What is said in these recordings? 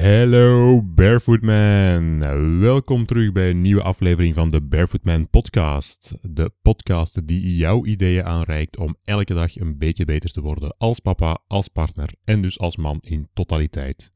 Hallo Barefoot Man. Welkom terug bij een nieuwe aflevering van de Barefoot Man podcast. De podcast die jouw ideeën aanreikt om elke dag een beetje beter te worden als papa, als partner en dus als man in totaliteit.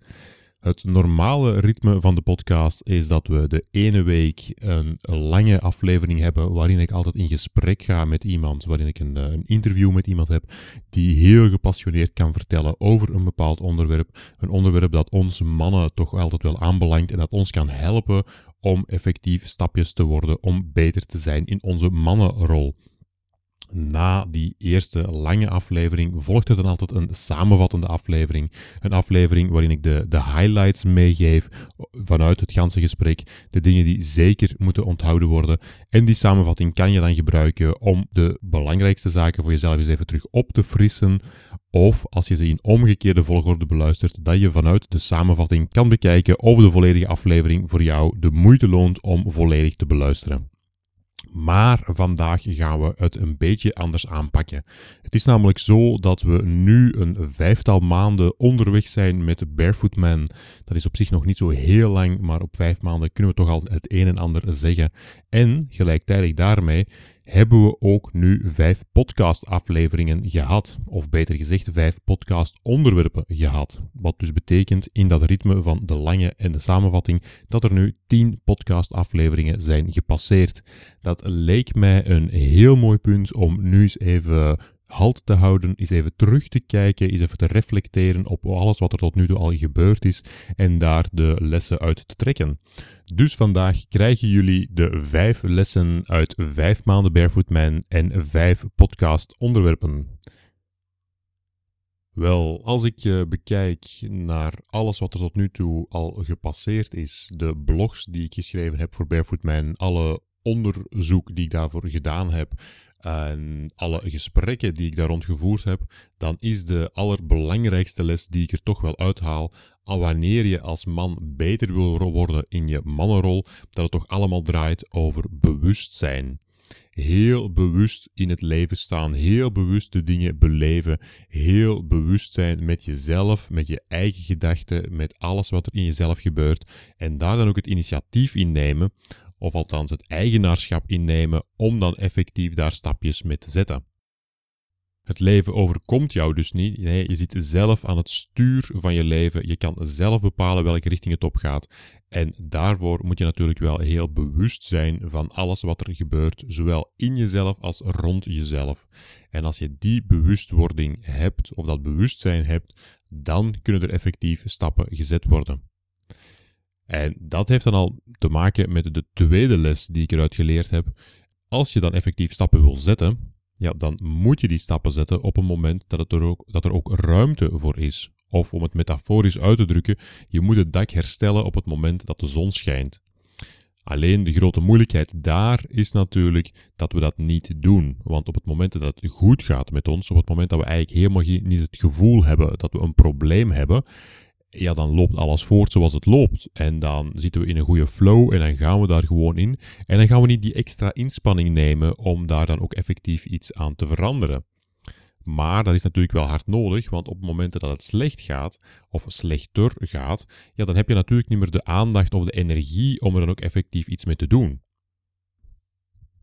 Het normale ritme van de podcast is dat we de ene week een lange aflevering hebben waarin ik altijd in gesprek ga met iemand, waarin ik een, een, interview met iemand heb die heel gepassioneerd kan vertellen over een bepaald onderwerp. Een onderwerp dat ons mannen toch altijd wel aanbelangt en dat ons kan helpen om effectief stapjes te worden om beter te zijn in onze mannenrol na die eerste lange aflevering volgt er dan altijd een samenvattende aflevering. Een aflevering waarin ik de, de highlights meegeef vanuit het ganse gesprek. De dingen die zeker moeten onthouden worden. En die samenvatting kan je dan gebruiken om de belangrijkste zaken voor jezelf eens even terug op te frissen. Of als je ze in omgekeerde volgorde beluistert, dat je vanuit de samenvatting kan bekijken of de volledige aflevering voor jou de moeite loont om volledig te beluisteren. Maar vandaag gaan we het een beetje anders aanpakken. Het is namelijk zo dat we nu een vijftal maanden onderweg zijn met Barefoot Man. Dat is op zich nog niet zo heel lang, maar op vijf maanden kunnen we toch al het een en ander zeggen. En gelijktijdig daarmee hebben we ook nu vijf podcastafleveringen gehad. Of beter gezegd, vijf podcastonderwerpen gehad. Wat dus betekent in dat ritme van de lange en de samenvatting dat er nu tien podcastafleveringen zijn gepasseerd. Dat leek mij een heel mooi punt om nu eens even halt te houden, is even terug te kijken, is even te reflecteren op alles wat er tot nu toe al gebeurd is en daar de lessen uit te trekken. Dus vandaag krijgen jullie de vijf lessen uit vijf maanden Barefoot Man en vijf podcast onderwerpen. Wel, als ik uh, bekijk naar alles wat er tot nu toe al gepasseerd is, de blogs die ik geschreven heb voor Barefoot Man, alle onderzoek die ik daarvoor gedaan heb, en alle gesprekken die ik daar rond gevoerd heb, dan is de allerbelangrijkste les die ik er toch wel uithaal, al wanneer je als man beter wil worden in je mannenrol, dat het toch allemaal draait over bewustzijn. Heel bewust in het leven staan, heel bewust de dingen beleven, heel bewust zijn met jezelf, met je eigen gedachten, met alles wat er in jezelf gebeurt en daar dan ook het initiatief in nemen of althans het eigenaarschap innemen om dan effectief daar stapjes mee te zetten. Het leven overkomt jou dus niet. Nee, je zit zelf aan het stuur van je leven. Je kan zelf bepalen welke richting het op gaat. En daarvoor moet je natuurlijk wel heel bewust zijn van alles wat er gebeurt, zowel in jezelf als rond jezelf. En als je die bewustwording hebt, of dat bewustzijn hebt, dan kunnen er effectief stappen gezet worden. En dat heeft dan al te maken met de tweede les die ik eruit geleerd heb. Als je dan effectief stappen wil zetten, ja, dan moet je die stappen zetten op een moment dat, er, ook, dat er ook ruimte voor is. Of om het metaforisch uit te drukken, je moet het dak herstellen op het moment dat de zon schijnt. Alleen de grote moeilijkheid daar is natuurlijk dat we dat niet doen. Want op het moment dat het goed gaat met ons, op het moment dat we eigenlijk helemaal niet het gevoel hebben dat we een probleem hebben, ja, dan loopt alles voort zoals het loopt. En dan zitten we in een goede flow en dan gaan we daar gewoon in. En dan gaan we niet die extra inspanning nemen om daar dan ook effectief iets aan te veranderen. Maar dat is natuurlijk wel hard nodig, want op het moment dat het slecht gaat, of slechter gaat, ja, dan heb je natuurlijk niet meer de aandacht of de energie om er dan ook effectief iets mee te doen.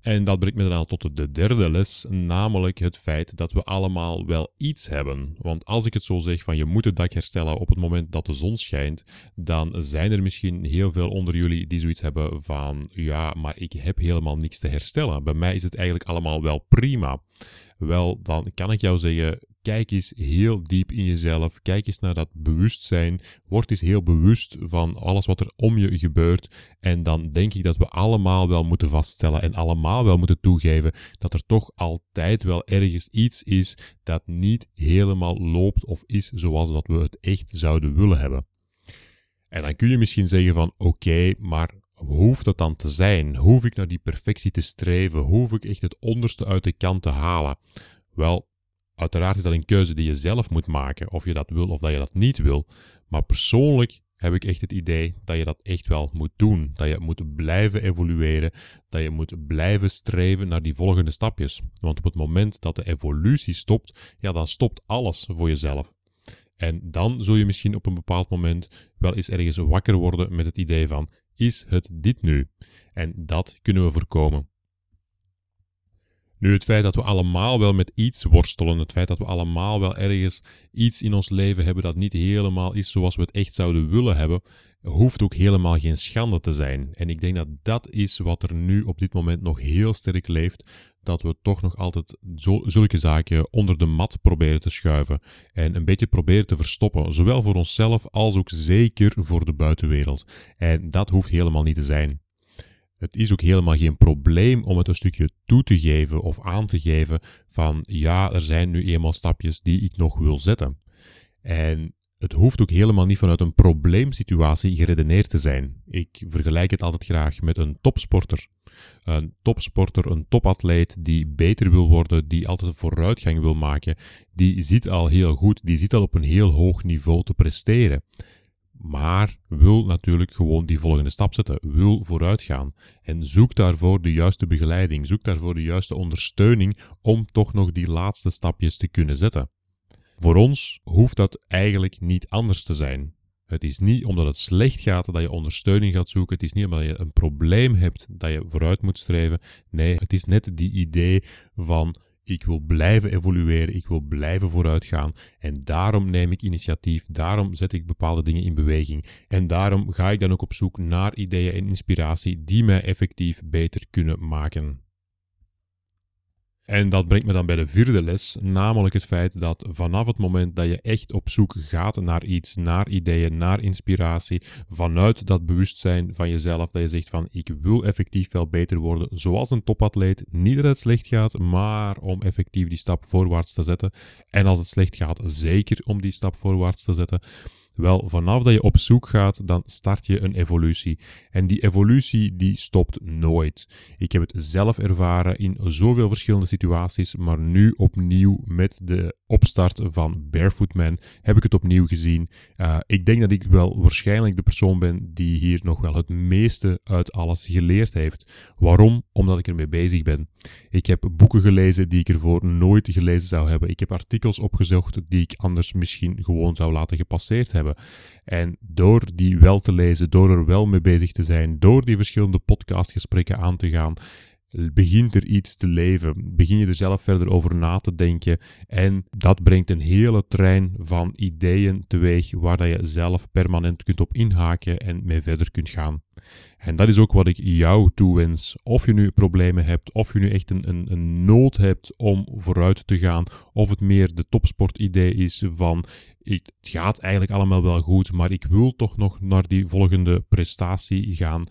En dat brengt me dan tot de derde les, namelijk het feit dat we allemaal wel iets hebben. Want als ik het zo zeg van je moet het dak herstellen op het moment dat de zon schijnt, dan zijn er misschien heel veel onder jullie die zoiets hebben van ja, maar ik heb helemaal niks te herstellen. Bij mij is het eigenlijk allemaal wel prima. Wel, dan kan ik jou zeggen, Kijk eens heel diep in jezelf. Kijk eens naar dat bewustzijn. Word eens heel bewust van alles wat er om je gebeurt. En dan denk ik dat we allemaal wel moeten vaststellen en allemaal wel moeten toegeven dat er toch altijd wel ergens iets is dat niet helemaal loopt of is zoals dat we het echt zouden willen hebben. En dan kun je misschien zeggen van oké, maar hoeft dat dan te zijn? Hoef ik naar die perfectie te streven? Hoef ik echt het onderste uit de kant te halen? Wel, Uiteraard is dat een keuze die je zelf moet maken, of je dat wil of dat je dat niet wil. Maar persoonlijk heb ik echt het idee dat je dat echt wel moet doen. Dat je moet blijven evolueren, dat je moet blijven streven naar die volgende stapjes. Want op het moment dat de evolutie stopt, ja, dan stopt alles voor jezelf. En dan zul je misschien op een bepaald moment wel eens ergens wakker worden met het idee van, is het dit nu? En dat kunnen we voorkomen. Nu, het feit dat we allemaal wel met iets worstelen, het feit dat we allemaal wel ergens iets in ons leven hebben dat niet helemaal is zoals we het echt zouden willen hebben, hoeft ook helemaal geen schande te zijn. En ik denk dat dat is wat er nu op dit moment nog heel sterk leeft, dat we toch nog altijd zulke zaken onder de mat proberen te schuiven en een beetje proberen te verstoppen, zowel voor onszelf als ook zeker voor de buitenwereld. En dat hoeft helemaal niet te zijn. Het is ook helemaal geen probleem om het een stukje toe te geven of aan te geven van ja, er zijn nu eenmaal stapjes die ik nog wil zetten. En het hoeft ook helemaal niet vanuit een probleemsituatie geredeneerd te zijn. Ik vergelijk het altijd graag met een topsporter. Een topsporter, een topatleet die beter wil worden, die altijd vooruitgang wil maken, die ziet al heel goed, die ziet al op een heel hoog niveau te presteren maar wil natuurlijk gewoon die volgende stap zetten, wil vooruitgaan. En zoek daarvoor de juiste begeleiding, zoek daarvoor de juiste ondersteuning om toch nog die laatste stapjes te kunnen zetten. Voor ons hoeft dat eigenlijk niet anders te zijn. Het is niet omdat het slecht gaat dat je ondersteuning gaat zoeken. Het is niet omdat je een probleem hebt dat je vooruit moet streven. Nee, het is net die idee van ik wil blijven evolueren, ik wil blijven vooruitgaan en daarom neem ik initiatief, daarom zet ik bepaalde dingen in beweging en daarom ga ik dan ook op zoek naar ideeën en inspiratie die mij effectief beter kunnen maken. En dat brengt me dan bij de vierde les, namelijk het feit dat vanaf het moment dat je echt op zoek gaat naar iets, naar ideeën, naar inspiratie, vanuit dat bewustzijn van jezelf, dat je zegt van ik wil effectief wel beter worden, zoals een topatleet, niet dat het slecht gaat, maar om effectief die stap voorwaarts te zetten. En als het slecht gaat, zeker om die stap voorwaarts te zetten wel, vanaf dat je op zoek gaat, dan start je een evolutie. En die evolutie, die stopt nooit. Ik heb het zelf ervaren in zoveel verschillende situaties, maar nu opnieuw met de opstart van Barefoot Man heb ik het opnieuw gezien. Uh, ik denk dat ik wel waarschijnlijk de persoon ben die hier nog wel het meeste uit alles geleerd heeft. Waarom? Omdat ik ermee bezig ben. Ik heb boeken gelezen die ik ervoor nooit gelezen zou hebben. Ik heb artikels opgezocht die ik anders misschien gewoon zou laten gepasseerd hebben. En door die wel te lezen, door er wel mee bezig te zijn, door die verschillende podcastgesprekken aan te gaan, begint er iets te leven. Begin je er zelf verder over na te denken. En dat brengt een hele trein van ideeën teweeg waar dat je zelf permanent kunt op inhaken en mee verder kunt gaan. En dat is ook wat ik jou toewens. Of je nu problemen hebt, of je nu echt een, een, een nood hebt om vooruit te gaan, of het meer de topsportidee is van het gaat eigenlijk allemaal wel goed, maar ik wil toch nog naar die volgende prestatie gaan.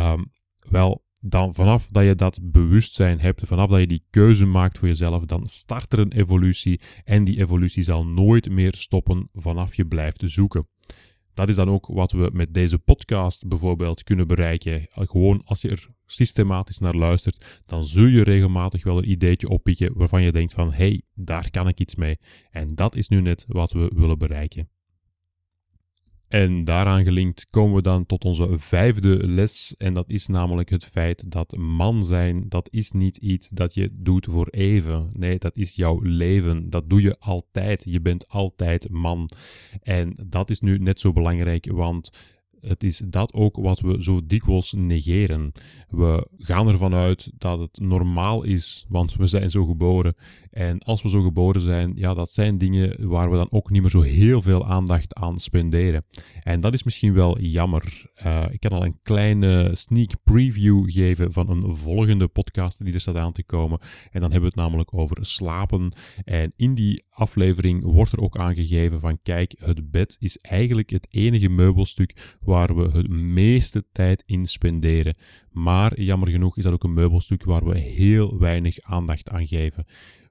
Um, wel, dan vanaf dat je dat bewustzijn hebt, vanaf dat je die keuze maakt voor jezelf, dan start er een evolutie en die evolutie zal nooit meer stoppen vanaf je blijft zoeken. Dat is dan ook wat we met deze podcast bijvoorbeeld kunnen bereiken. Gewoon als je er systematisch naar luistert, dan zul je regelmatig wel een ideetje oppikken waarvan je denkt van, hey, daar kan ik iets mee. En dat is nu net wat we willen bereiken. En daaraan gelinkt komen we dan tot onze vijfde les. En dat is namelijk het feit dat man zijn, dat is niet iets dat je doet voor even. Nee, dat is jouw leven. Dat doe je altijd. Je bent altijd man. En dat is nu net zo belangrijk, want het is dat ook wat we zo dikwijls negeren. We gaan ervan uit dat het normaal is, want we zijn zo geboren. En als we zo geboren zijn, ja, dat zijn dingen waar we dan ook niet meer zo heel veel aandacht aan spenderen. En dat is misschien wel jammer. Uh, ik kan al een kleine sneak preview geven van een volgende podcast die er staat aan te komen. En dan hebben we het namelijk over slapen. En in die aflevering wordt er ook aangegeven van kijk, het bed is eigenlijk het enige meubelstuk waar we het meeste tijd in spenderen. Maar jammer genoeg is dat ook een meubelstuk waar we heel weinig aandacht aan geven.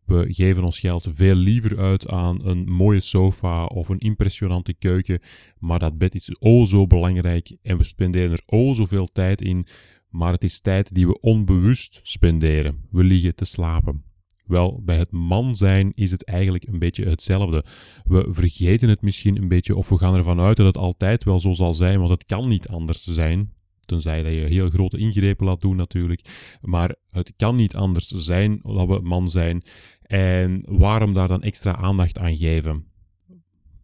We geven ons geld veel liever uit aan een mooie sofa of een impressionante keuken, maar dat bed is o zo belangrijk en we spenderen er o zoveel tijd in, maar het is tijd die we onbewust spenderen. We liggen te slapen. Wel, bij het man zijn is het eigenlijk een beetje hetzelfde. We vergeten het misschien een beetje of we gaan ervan uit dat het altijd wel zo zal zijn, want het kan niet anders zijn. Tenzij dat je heel grote ingrepen laat doen natuurlijk. Maar het kan niet anders zijn dat we man zijn. En waarom daar dan extra aandacht aan geven?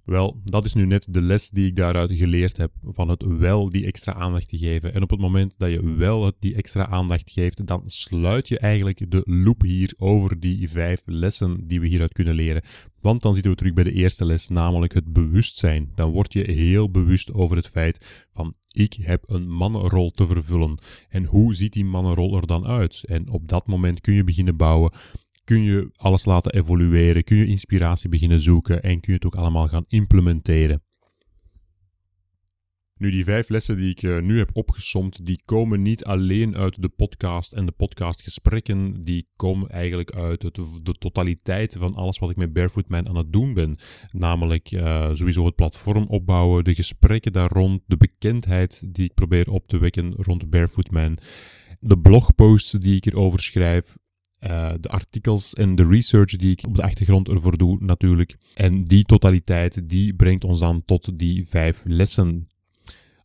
Wel, dat is nu net de les die ik daaruit geleerd heb, van het wel die extra aandacht te geven. En op het moment dat je wel die extra aandacht geeft, dan sluit je eigenlijk de loop hier over die vijf lessen die we hieruit kunnen leren. Want dan zitten we terug bij de eerste les, namelijk het bewustzijn. Dan word je heel bewust over het feit van ik heb een mannenrol te vervullen. En hoe ziet die mannenrol er dan uit? En op dat moment kun je beginnen bouwen kun je alles laten evolueren, kun je inspiratie beginnen zoeken en kun je het ook allemaal gaan implementeren. Nu, die vijf lessen die ik uh, nu heb opgesomd, die komen niet alleen uit de podcast en de podcastgesprekken, die komen eigenlijk uit de, totaliteit van alles wat ik met Barefoot Man aan het doen ben. Namelijk uh, sowieso het platform opbouwen, de gesprekken daar rond, de bekendheid die ik probeer op te wekken rond Barefoot Man, de blogposts die ik erover schrijf, uh, de artikels en de research die ik op de achtergrond ervoor doe natuurlijk. En die totaliteit, die brengt ons dan tot die vijf lessen.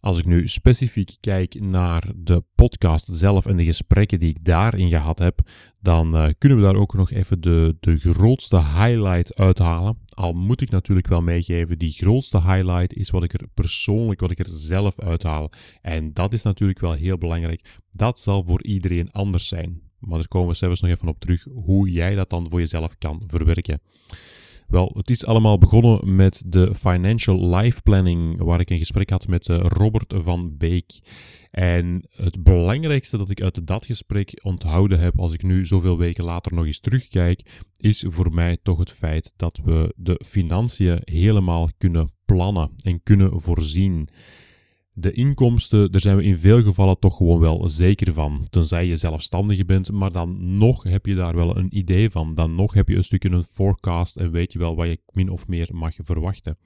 Als ik nu specifiek kijk naar de podcast zelf en de gesprekken die ik daarin gehad heb, dan uh, kunnen we daar ook nog even de, de grootste highlight uithalen. Al moet ik natuurlijk wel meegeven, die grootste highlight is wat ik er persoonlijk, wat ik er zelf uithaal. En dat is natuurlijk wel heel belangrijk. Dat zal voor iedereen anders zijn. Maar daar komen we zelfs nog even op terug hoe jij dat dan voor jezelf kan verwerken. Wel, het is allemaal begonnen met de Financial Life Planning, waar ik een gesprek had met eh, Robert van Beek. En het belangrijkste dat ik uit dat gesprek onthouden heb, als ik nu zoveel weken later nog eens terugkijk, is voor mij toch het feit dat we de financiën helemaal kunnen plannen en kunnen voorzien. De inkomsten, daar zijn we in veel gevallen toch gewoon wel zeker van. Tenzij je zelfstandige bent, maar dan nog heb je daar wel een idee van. Dan nog heb je een stukje een forecast en weet je wel wat je min of meer mag verwachten.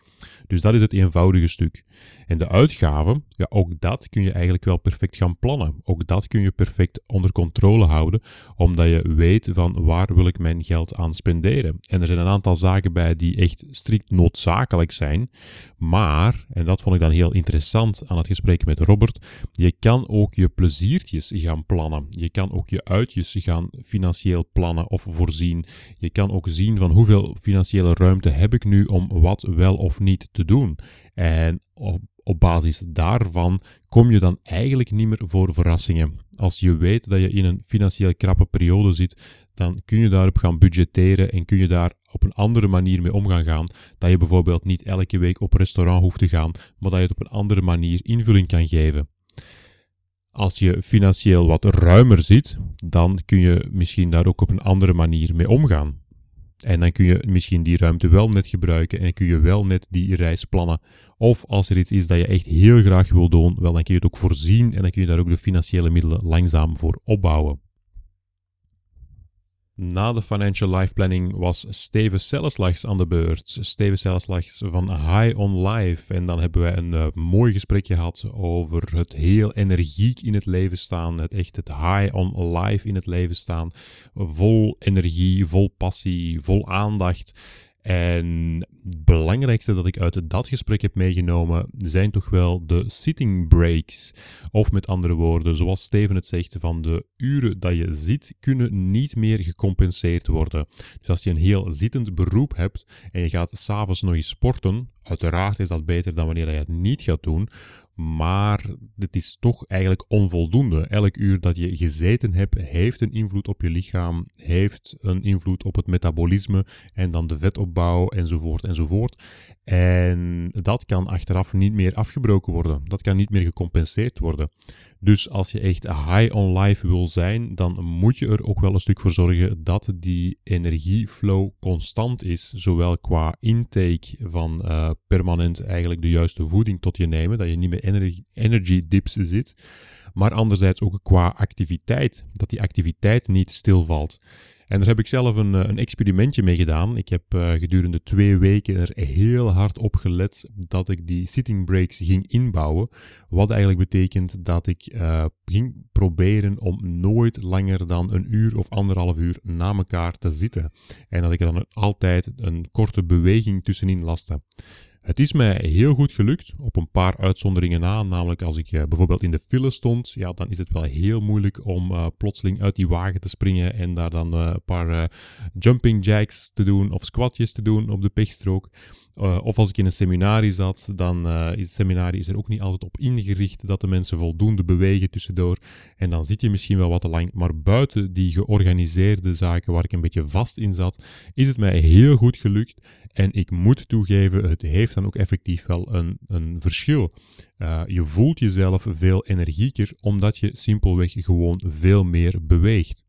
Dus dat is het eenvoudige stuk. En de uitgaven, ja, ook dat kun je eigenlijk wel perfect gaan plannen. Ook dat kun je perfect onder controle houden, omdat je weet van waar wil ik mijn geld aan spenderen. En er zijn een aantal zaken bij die echt strikt noodzakelijk zijn, maar, en dat vond ik dan heel interessant aan gesprek met Robert, je kan ook je pleziertjes gaan plannen. Je kan ook je uitjes gaan financieel plannen of voorzien. Je kan ook zien van hoeveel financiële ruimte heb ik nu om wat wel of niet te doen. En op, op basis daarvan kom je dan eigenlijk niet meer voor verrassingen. Als je weet dat je in een financieel krappe periode zit, dan kun je daarop gaan budgetteren en kun je daar op een andere manier mee om gaan gaan. Dat je bijvoorbeeld niet elke week op restaurant hoeft te gaan, maar dat je het op een andere manier invulling kan geven. Als je financieel wat ruimer zit, dan kun je misschien daar ook op een andere manier mee omgaan. En dan kun je misschien die ruimte wel net gebruiken en kun je wel net die reis plannen. Of als er iets is dat je echt heel graag wil doen, wel dan kun je het ook voorzien en dan kun je daar ook de financiële middelen langzaam voor opbouwen. Na de Financial Life Planning was Steven Selleslags aan de beurt. Steven Selleslags van High on Life. En dan hebben wij een uh, mooi gesprek gehad over het heel energiek in het leven staan. Het echt het high on life in het leven staan. Vol energie, vol passie, vol aandacht. En het belangrijkste dat ik uit dat gesprek heb meegenomen zijn toch wel de sitting breaks. Of met andere woorden, zoals Steven het zegt, van de uren dat je zit, kunnen niet meer gecompenseerd worden. Dus als je een heel zittend beroep hebt en je gaat s'avonds nog eens sporten, uiteraard is dat beter dan wanneer je het niet gaat doen. Maar het is toch eigenlijk onvoldoende. Elk uur dat je gezeten hebt, heeft een invloed op je lichaam, heeft een invloed op het metabolisme en dan de vetopbouw enzovoort enzovoort. En dat kan achteraf niet meer afgebroken worden. Dat kan niet meer gecompenseerd worden. Dus als je echt high on life wil zijn, dan moet je er ook wel een stuk voor zorgen dat die energieflow constant is. Zowel qua intake van uh, permanent eigenlijk de juiste voeding tot je nemen, dat je niet meer energy dips zit. Maar anderzijds ook qua activiteit, dat die activiteit niet stilvalt. En daar heb ik zelf een, een experimentje mee gedaan. Ik heb gedurende twee weken er heel hard op gelet dat ik die sitting breaks ging inbouwen. Wat eigenlijk betekent dat ik ging proberen om nooit langer dan een uur of anderhalf uur na elkaar te zitten. En dat ik dan altijd een korte beweging tussenin laste. Het is mij heel goed gelukt, op een paar uitzonderingen na. Namelijk als ik uh, bijvoorbeeld in de file stond, ja, dan is het wel heel moeilijk om uh, plotseling uit die wagen te springen en daar dan uh, een paar jumping jacks te doen of squatjes te doen op de pechstrook. Of als ik in een seminarie zat, dan is het seminarie is er ook niet altijd op ingericht dat de mensen voldoende bewegen tussendoor. En dan zit je misschien wel wat te lang. Maar buiten die georganiseerde zaken waar ik een beetje vast in zat, is het mij heel goed gelukt. En ik moet toegeven, het heeft dan ook effectief wel een, een verschil. Uh, je voelt jezelf veel energieker omdat je simpelweg gewoon veel meer beweegt.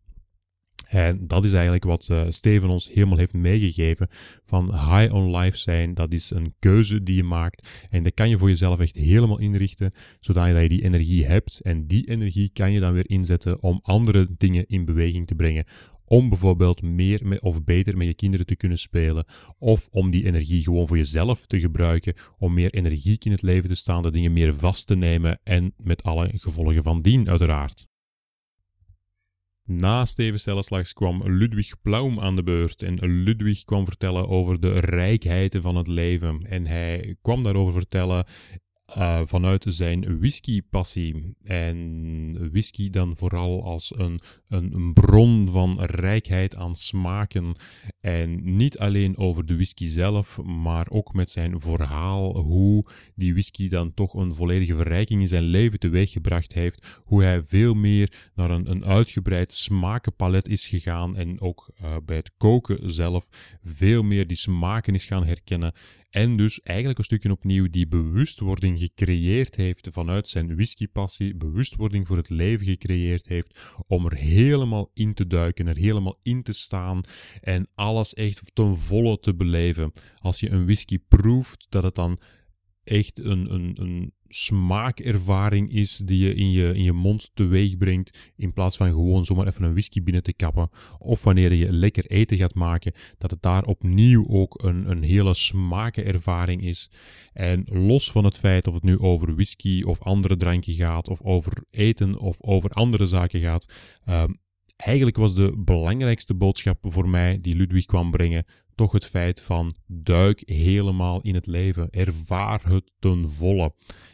En dat is eigenlijk wat uh, Steven ons helemaal heeft meegegeven. Van high on life zijn, dat is een keuze die je maakt. En dat kan je voor jezelf echt helemaal inrichten, zodat je die energie hebt. En die energie kan je dan weer inzetten om andere dingen in beweging te brengen om bijvoorbeeld meer of beter met je kinderen te kunnen spelen, of om die energie gewoon voor jezelf te gebruiken, om meer energiek in het leven te staan, de dingen meer vast te nemen en met alle gevolgen van dien uiteraard. Na Steven kwam Ludwig Plaum aan de beurt en Ludwig kwam vertellen over de rijkheid van het leven. En hij kwam daarover vertellen uh, vanuit zijn whisky-passie. En whisky dan vooral als een, een, een, bron van rijkheid aan smaken. En niet alleen over de whisky zelf, maar ook met zijn verhaal hoe die whisky dan toch een volledige verrijking in zijn leven teweeggebracht heeft. Hoe hij veel meer naar een, een uitgebreid smakenpalet is gegaan en ook uh, bij het koken zelf veel meer die smaken is gaan herkennen. En dus eigenlijk een stukje opnieuw die bewustwording gecreëerd heeft vanuit zijn whiskypassie, bewustwording voor het leven gecreëerd heeft, om er helemaal in te duiken, er helemaal in te staan en alles echt ten volle te beleven. Als je een whisky proeft, dat het dan echt een, een, een smaakervaring is die je in, je in je mond teweeg brengt, in plaats van gewoon zomaar even een whisky binnen te kappen. Of wanneer je lekker eten gaat maken, dat het daar opnieuw ook een, een hele smaakervaring is. En los van het feit of het nu over whisky of andere dranken gaat, of over eten of over andere zaken gaat, um, eigenlijk was de belangrijkste boodschap voor mij die Ludwig kwam brengen toch het feit van duik helemaal in het leven. Ervaar het ten volle.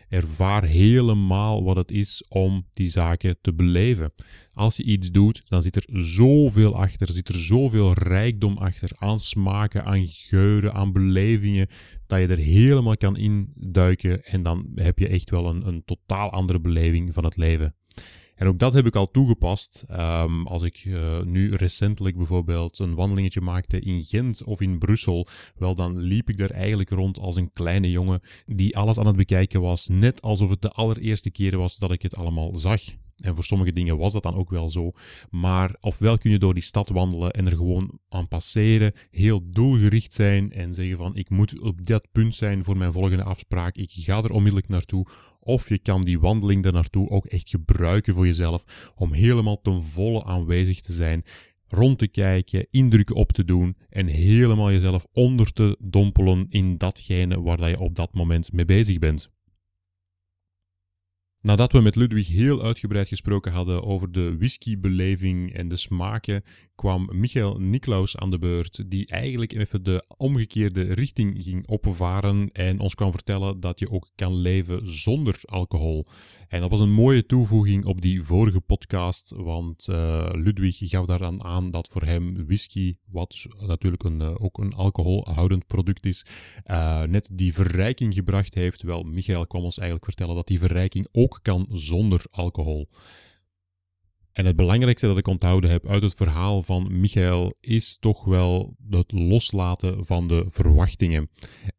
Ervaar helemaal wat het is om die zaken te beleven. Als je iets doet, dan zit er zoveel achter, zit er zoveel rijkdom achter aan smaken, aan geuren, aan belevingen, dat je er helemaal kan induiken en dan heb je echt wel een, een totaal andere beleving van het leven. En ook dat heb ik al toegepast. Um, als ik uh, nu recentelijk bijvoorbeeld een wandelingetje maakte in Gent of in Brussel, wel dan liep ik daar eigenlijk rond als een kleine jongen die alles aan het bekijken was, net alsof het de allereerste keer was dat ik het allemaal zag. En voor sommige dingen was dat dan ook wel zo. Maar ofwel kun je door die stad wandelen en er gewoon aan passeren, heel doelgericht zijn en zeggen van ik moet op dat punt zijn voor mijn volgende afspraak, ik ga er onmiddellijk naartoe. Of je kan die wandeling daar naartoe ook echt gebruiken voor jezelf om helemaal ten volle aanwezig te zijn, rond te kijken, indrukken op te doen en helemaal jezelf onder te dompelen in datgene waar je op dat moment mee bezig bent. Nadat we met Ludwig heel uitgebreid gesproken hadden over de whiskybeleving en de smaken, kwam Michael Niklaus aan de beurt, die eigenlijk even de omgekeerde richting ging opvaren en ons kwam vertellen dat je ook kan leven zonder alcohol. En dat was een mooie toevoeging op die vorige podcast, want uh, Ludwig gaf daaraan aan dat voor hem whisky, wat natuurlijk een, uh, ook een alcoholhoudend product is, uh, net die verrijking gebracht heeft. Wel, Michael kwam ons eigenlijk vertellen dat die verrijking ook kan zonder alcohol. En het belangrijkste dat ik onthouden heb uit het verhaal van Michael is toch wel het loslaten van de verwachtingen.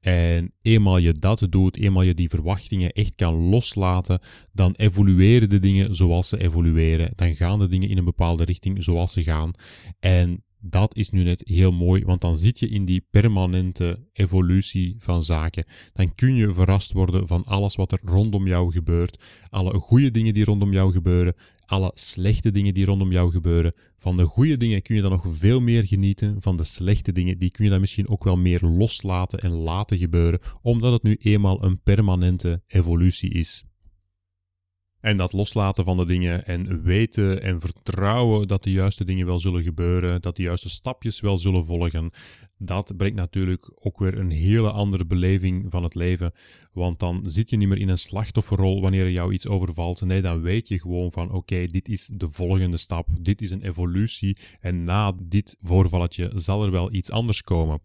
En eenmaal je dat doet, eenmaal je die verwachtingen echt kan loslaten, dan evolueren de dingen zoals ze evolueren. Dan gaan de dingen in een bepaalde richting zoals ze gaan. En dat is nu net heel mooi, want dan zit je in die permanente evolutie van zaken. Dan kun je verrast worden van alles wat er rondom jou gebeurt, alle goede dingen die rondom jou gebeuren, alle slechte dingen die rondom jou gebeuren. Van de goede dingen kun je dan nog veel meer genieten. Van de slechte dingen, die kun je dan misschien ook wel meer loslaten en laten gebeuren, omdat het nu eenmaal een permanente evolutie is. En dat loslaten van de dingen en weten en vertrouwen dat de juiste dingen wel zullen gebeuren, dat de juiste stapjes wel zullen volgen, dat brengt natuurlijk ook weer een hele andere beleving van het leven. Want dan zit je niet meer in een slachtofferrol wanneer er jou iets overvalt. Nee, dan weet je gewoon van oké, dit is de volgende stap, dit is een evolutie en na dit voorvalletje zal er wel iets anders komen.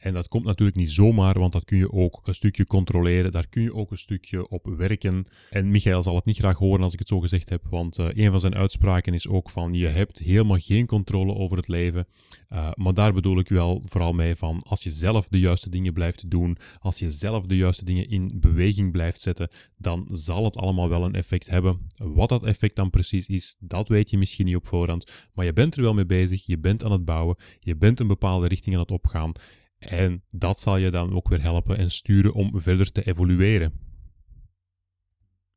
En dat komt natuurlijk niet zomaar, want dat kun je ook een stukje controleren. Daar kun je ook een stukje op werken. En Michael zal het niet graag horen als ik het zo gezegd heb, want uh, een van zijn uitspraken is ook van je hebt helemaal geen controle over het leven. Uh, maar daar bedoel ik wel vooral mee van als je zelf de juiste dingen blijft doen, als je zelf de juiste dingen in beweging blijft zetten, dan zal het allemaal wel een effect hebben. Wat dat effect dan precies is, dat weet je misschien niet op voorhand, maar je bent er wel mee bezig, je bent aan het bouwen, je bent een bepaalde richting aan het opgaan. En dat zal je dan ook weer helpen en sturen om verder te evolueren.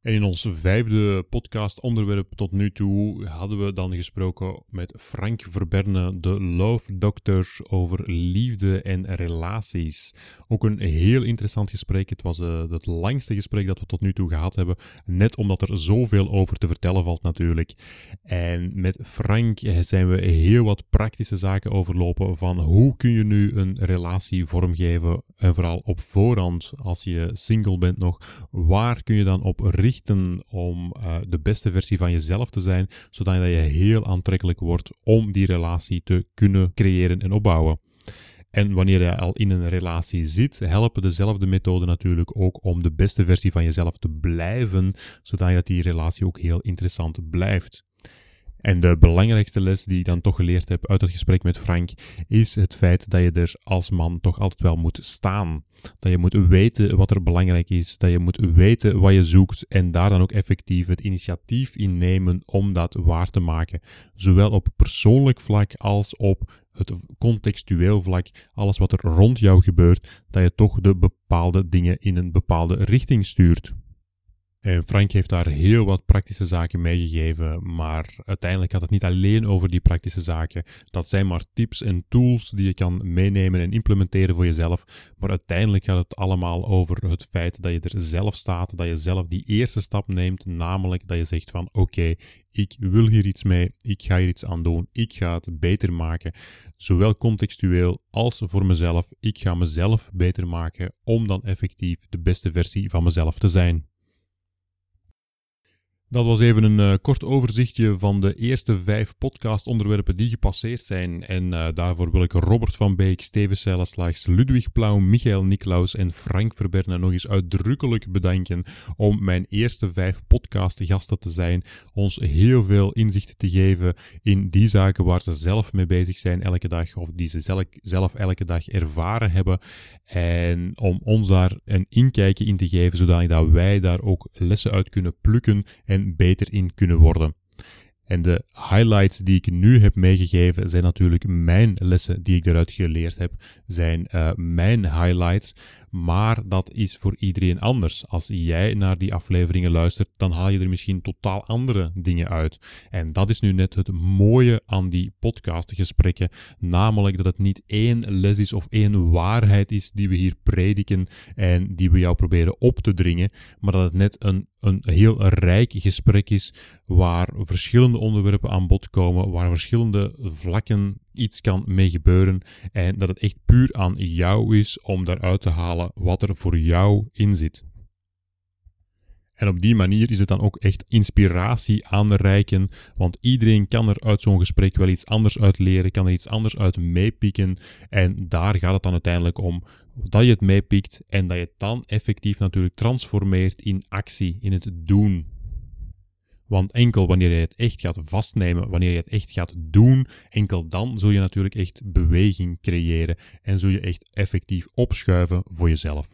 En in ons vijfde podcast-onderwerp tot nu toe hadden we dan gesproken met Frank Verberne, de Love Doctor, over liefde en relaties. Ook een heel interessant gesprek. Het was uh, het langste gesprek dat we tot nu toe gehad hebben, net omdat er zoveel over te vertellen valt natuurlijk. En met Frank zijn we heel wat praktische zaken overlopen van hoe kun je nu een relatie vormgeven en vooral op voorhand als je single bent nog, waar kun je dan op richten om uh, de beste versie van jezelf te zijn, zodat je heel aantrekkelijk wordt om die relatie te kunnen creëren en opbouwen. En wanneer je al in een relatie zit, helpen dezelfde methoden natuurlijk ook om de beste versie van jezelf te blijven, zodat die relatie ook heel interessant blijft. En de belangrijkste les die ik dan toch geleerd heb uit het gesprek met Frank, is het feit dat je er als man toch altijd wel moet staan. Dat je moet weten wat er belangrijk is, dat je moet weten wat je zoekt en daar dan ook effectief het initiatief in nemen om dat waar te maken. Zowel op persoonlijk vlak als op het contextueel vlak, alles wat er rond jou gebeurt, dat je toch de bepaalde dingen in een bepaalde richting stuurt. En Frank heeft daar heel wat praktische zaken meegegeven, maar uiteindelijk gaat het niet alleen over die praktische zaken. Dat zijn maar tips en tools die je kan meenemen en implementeren voor jezelf. Maar uiteindelijk gaat het allemaal over het feit dat je er zelf staat, dat je zelf die eerste stap neemt, namelijk dat je zegt van oké, ik wil hier iets mee, ik ga hier iets aan doen, ik ga het beter maken, zowel contextueel als voor mezelf. Ik ga mezelf beter maken om dan effectief de beste versie van mezelf te zijn. Dat was even een uh, kort overzichtje van de eerste vijf podcastonderwerpen die gepasseerd zijn. En uh, daarvoor wil ik Robert van Beek, Steven Seileslags, Ludwig Plauw, Michael Niklaus en Frank Verberne nog eens uitdrukkelijk bedanken om mijn eerste vijf podcastgasten te zijn. Ons heel veel inzicht te geven in die zaken waar ze zelf mee bezig zijn elke dag. Of die ze zelf, zelf elke dag ervaren hebben. En om ons daar een inkijkje in te geven, zodat wij daar ook lessen uit kunnen plukken en beter in kunnen worden. En de highlights die ik nu heb meegegeven zijn natuurlijk mijn lessen die ik eruit geleerd heb, zijn uh, mijn highlights. Maar dat is voor iedereen anders. Als jij naar die afleveringen luistert, dan haal je er misschien totaal andere dingen uit. En dat is nu net het mooie aan die podcastgesprekken. Namelijk dat het niet één les is of één waarheid is die we hier prediken en die we jou proberen op te dringen. Maar dat het net een, een heel rijk gesprek is waar verschillende onderwerpen aan bod komen, waar verschillende vlakken iets kan mee gebeuren en dat het echt puur aan jou is om daaruit te halen wat er voor jou in zit. En op die manier is het dan ook echt inspiratie aanreiken, want iedereen kan er uit zo'n gesprek wel iets anders uit leren, kan er iets anders uit meepikken. En daar gaat het dan uiteindelijk om dat je het meepikt en dat je het dan effectief natuurlijk transformeert in actie, in het doen. Want enkel wanneer je het echt gaat vastnemen, wanneer je het echt gaat doen, enkel dan zul je natuurlijk echt beweging creëren en zul je echt effectief opschuiven voor jezelf.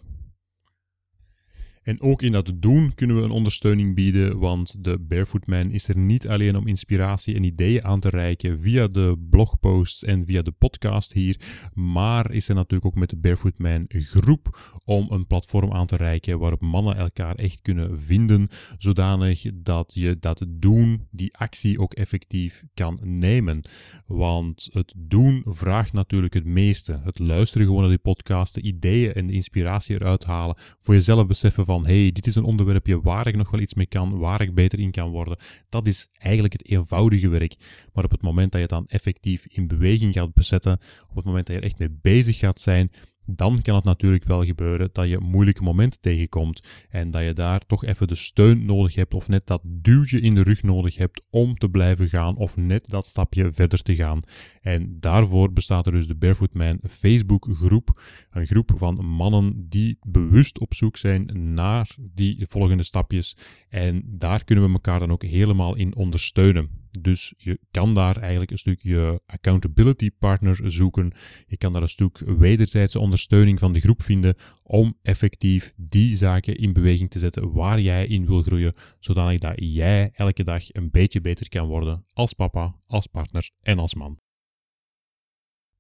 En ook in dat doen kunnen we een ondersteuning bieden, want de Barefoot Man is er niet alleen om inspiratie en ideeën aan te reiken via de blogposts en via de podcast hier, maar is er natuurlijk ook met de Barefoot Man groep om een platform aan te reiken waarop mannen elkaar echt kunnen vinden, zodanig dat je dat doen, die actie ook effectief kan nemen. Want het doen vraagt natuurlijk het meeste. Het luisteren gewoon naar die podcast, de ideeën en de inspiratie eruit halen, voor jezelf beseffen van, hey, dit is een onderwerpje waar ik nog wel iets mee kan, waar ik beter in kan worden. Dat is eigenlijk het eenvoudige werk. Maar op het moment dat je het dan effectief in beweging gaat bezetten, op het moment dat je er echt mee bezig gaat zijn, dan kan het natuurlijk wel gebeuren dat je moeilijke momenten tegenkomt en dat je daar toch even de steun nodig hebt of net dat duwtje in de rug nodig hebt om te blijven gaan of net dat stapje verder te gaan. En daarvoor bestaat er dus de Barefoot Man Facebook groep, een groep van mannen die bewust op zoek zijn naar die volgende stapjes en daar kunnen we elkaar dan ook helemaal in ondersteunen. Dus je kan daar eigenlijk een stukje accountability partner zoeken. Je kan daar een stuk wederzijdse ondersteuning van de groep vinden om effectief die zaken in beweging te zetten waar jij in wil groeien, zodanig dat jij elke dag een beetje beter kan worden als papa, als partner en als man.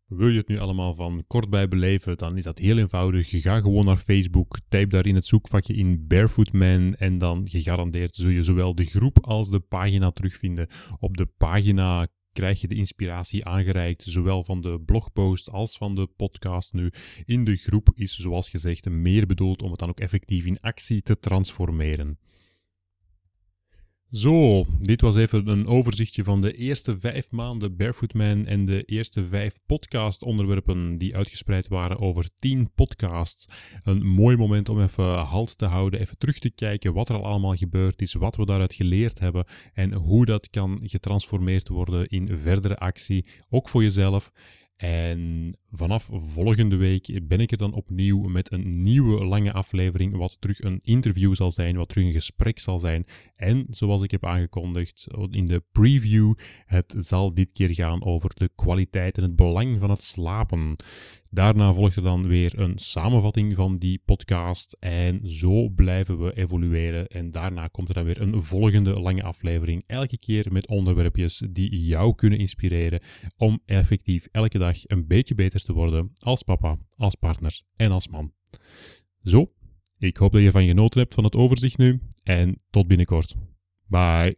Wil je het nu allemaal van kort bij beleven, dan is dat heel eenvoudig. Je gaat gewoon naar Facebook, type daar in het zoekvakje in Barefoot Man en dan gegarandeerd zul je zowel de groep als de pagina terugvinden. Op de pagina krijg je de inspiratie aangereikt, zowel van de blogpost als van de podcast nu. In de groep is, zoals gezegd, meer bedoeld om het dan ook effectief in actie te transformeren. Zo, dit was even een overzichtje van de eerste vijf maanden Barefoot Man en de eerste vijf podcast-onderwerpen die uitgespreid waren over tien podcasts. Een mooi moment om even halt te houden, even terug te kijken wat er al allemaal gebeurd is, wat we daaruit geleerd hebben en hoe dat kan getransformeerd worden in verdere actie, ook voor jezelf. En vanaf volgende week ben ik er dan opnieuw met een nieuwe lange aflevering, wat terug een interview zal zijn, wat terug een gesprek zal zijn. En zoals ik heb aangekondigd in de preview, het zal dit keer gaan over de kwaliteit en het belang van het slapen. Daarna volgt er dan weer een samenvatting van die podcast en zo blijven we evolueren. En daarna komt er dan weer een volgende lange aflevering, elke keer met onderwerpjes die jou kunnen inspireren om effectief elke dag een beetje beter te worden als papa, als partner en als man. Zo, ik hoop dat je van genoten hebt van het overzicht nu en tot binnenkort. Bye.